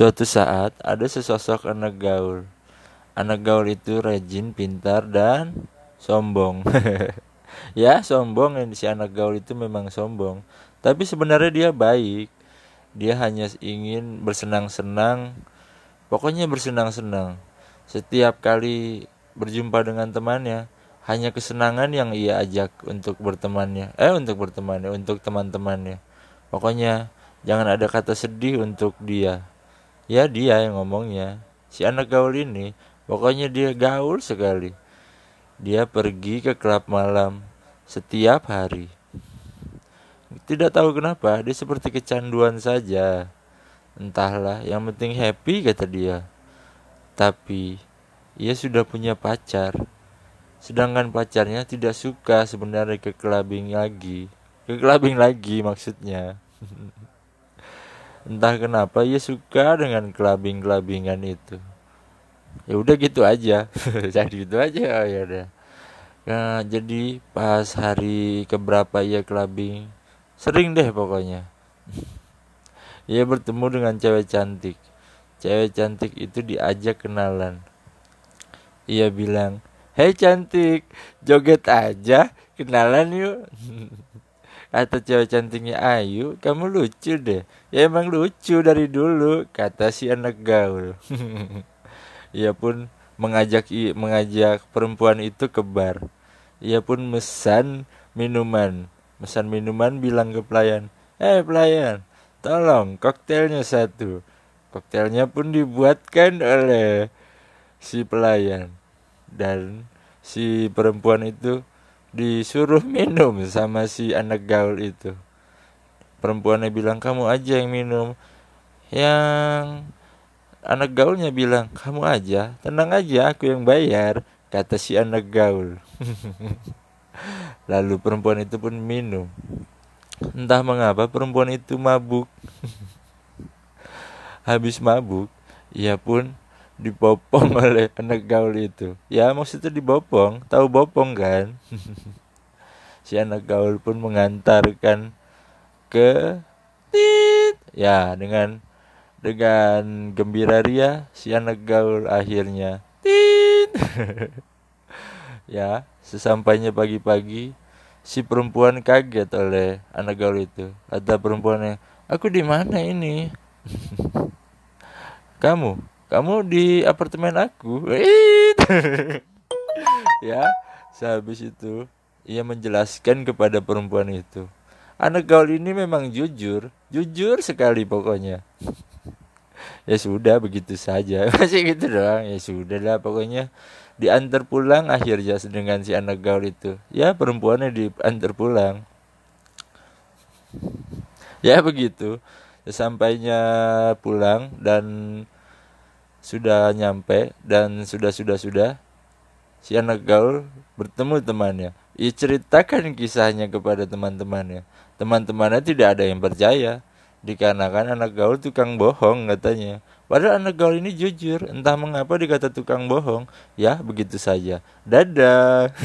Suatu saat ada sesosok anak gaul. Anak gaul itu rajin, pintar, dan sombong. ya, sombong yang si anak gaul itu memang sombong. Tapi sebenarnya dia baik. Dia hanya ingin bersenang-senang. Pokoknya bersenang-senang. Setiap kali berjumpa dengan temannya, hanya kesenangan yang ia ajak untuk bertemannya. Eh, untuk bertemannya, untuk teman-temannya. Pokoknya jangan ada kata sedih untuk dia ya dia yang ngomongnya. Si anak gaul ini pokoknya dia gaul sekali. Dia pergi ke klub malam setiap hari. Tidak tahu kenapa dia seperti kecanduan saja. Entahlah yang penting happy kata dia. Tapi ia sudah punya pacar. Sedangkan pacarnya tidak suka sebenarnya ke clubbing lagi. Ke clubbing lagi maksudnya entah kenapa ia suka dengan kelabing kelabingan itu. Ya udah gitu aja. Jadi gitu aja. Oh, ya udah. Nah, jadi pas hari keberapa ia kelabing sering deh pokoknya. Ia bertemu dengan cewek cantik. Cewek cantik itu diajak kenalan. Ia bilang hei cantik joget aja kenalan yuk Kata cewek cantiknya Ayu, kamu lucu deh. Ya emang lucu dari dulu, kata si anak gaul. Ia pun mengajak mengajak perempuan itu ke bar. Ia pun mesan minuman. Mesan minuman bilang ke pelayan, "Eh pelayan, tolong koktelnya satu." Koktelnya pun dibuatkan oleh si pelayan dan si perempuan itu disuruh minum sama si anak gaul itu. Perempuannya bilang kamu aja yang minum. Yang anak gaulnya bilang kamu aja tenang aja aku yang bayar kata si anak gaul. Lalu perempuan itu pun minum. Entah mengapa perempuan itu mabuk. Habis mabuk ia pun dibopong oleh anak gaul itu. Ya maksudnya dibopong. Tahu bopong kan? Si anak gaul pun mengantarkan ke tit. Ya dengan dengan gembira ria si anak gaul akhirnya tit. Ya sesampainya pagi-pagi si perempuan kaget oleh anak gaul itu. Kata perempuannya aku di mana ini? Kamu kamu di apartemen aku? Ya sehabis itu ia menjelaskan kepada perempuan itu. Anak gaul ini memang jujur jujur sekali pokoknya. Ya sudah begitu saja. Masih gitu doang. Ya sudah lah pokoknya. Diantar pulang akhirnya dengan si anak gaul itu. Ya perempuannya diantar pulang. Ya begitu. Sampainya pulang dan sudah nyampe dan sudah sudah sudah si anak gaul bertemu temannya. Ia ceritakan kisahnya kepada teman-temannya. Teman-temannya tidak ada yang percaya dikarenakan anak gaul tukang bohong katanya. Padahal anak gaul ini jujur, entah mengapa dikata tukang bohong. Ya, begitu saja. Dadah.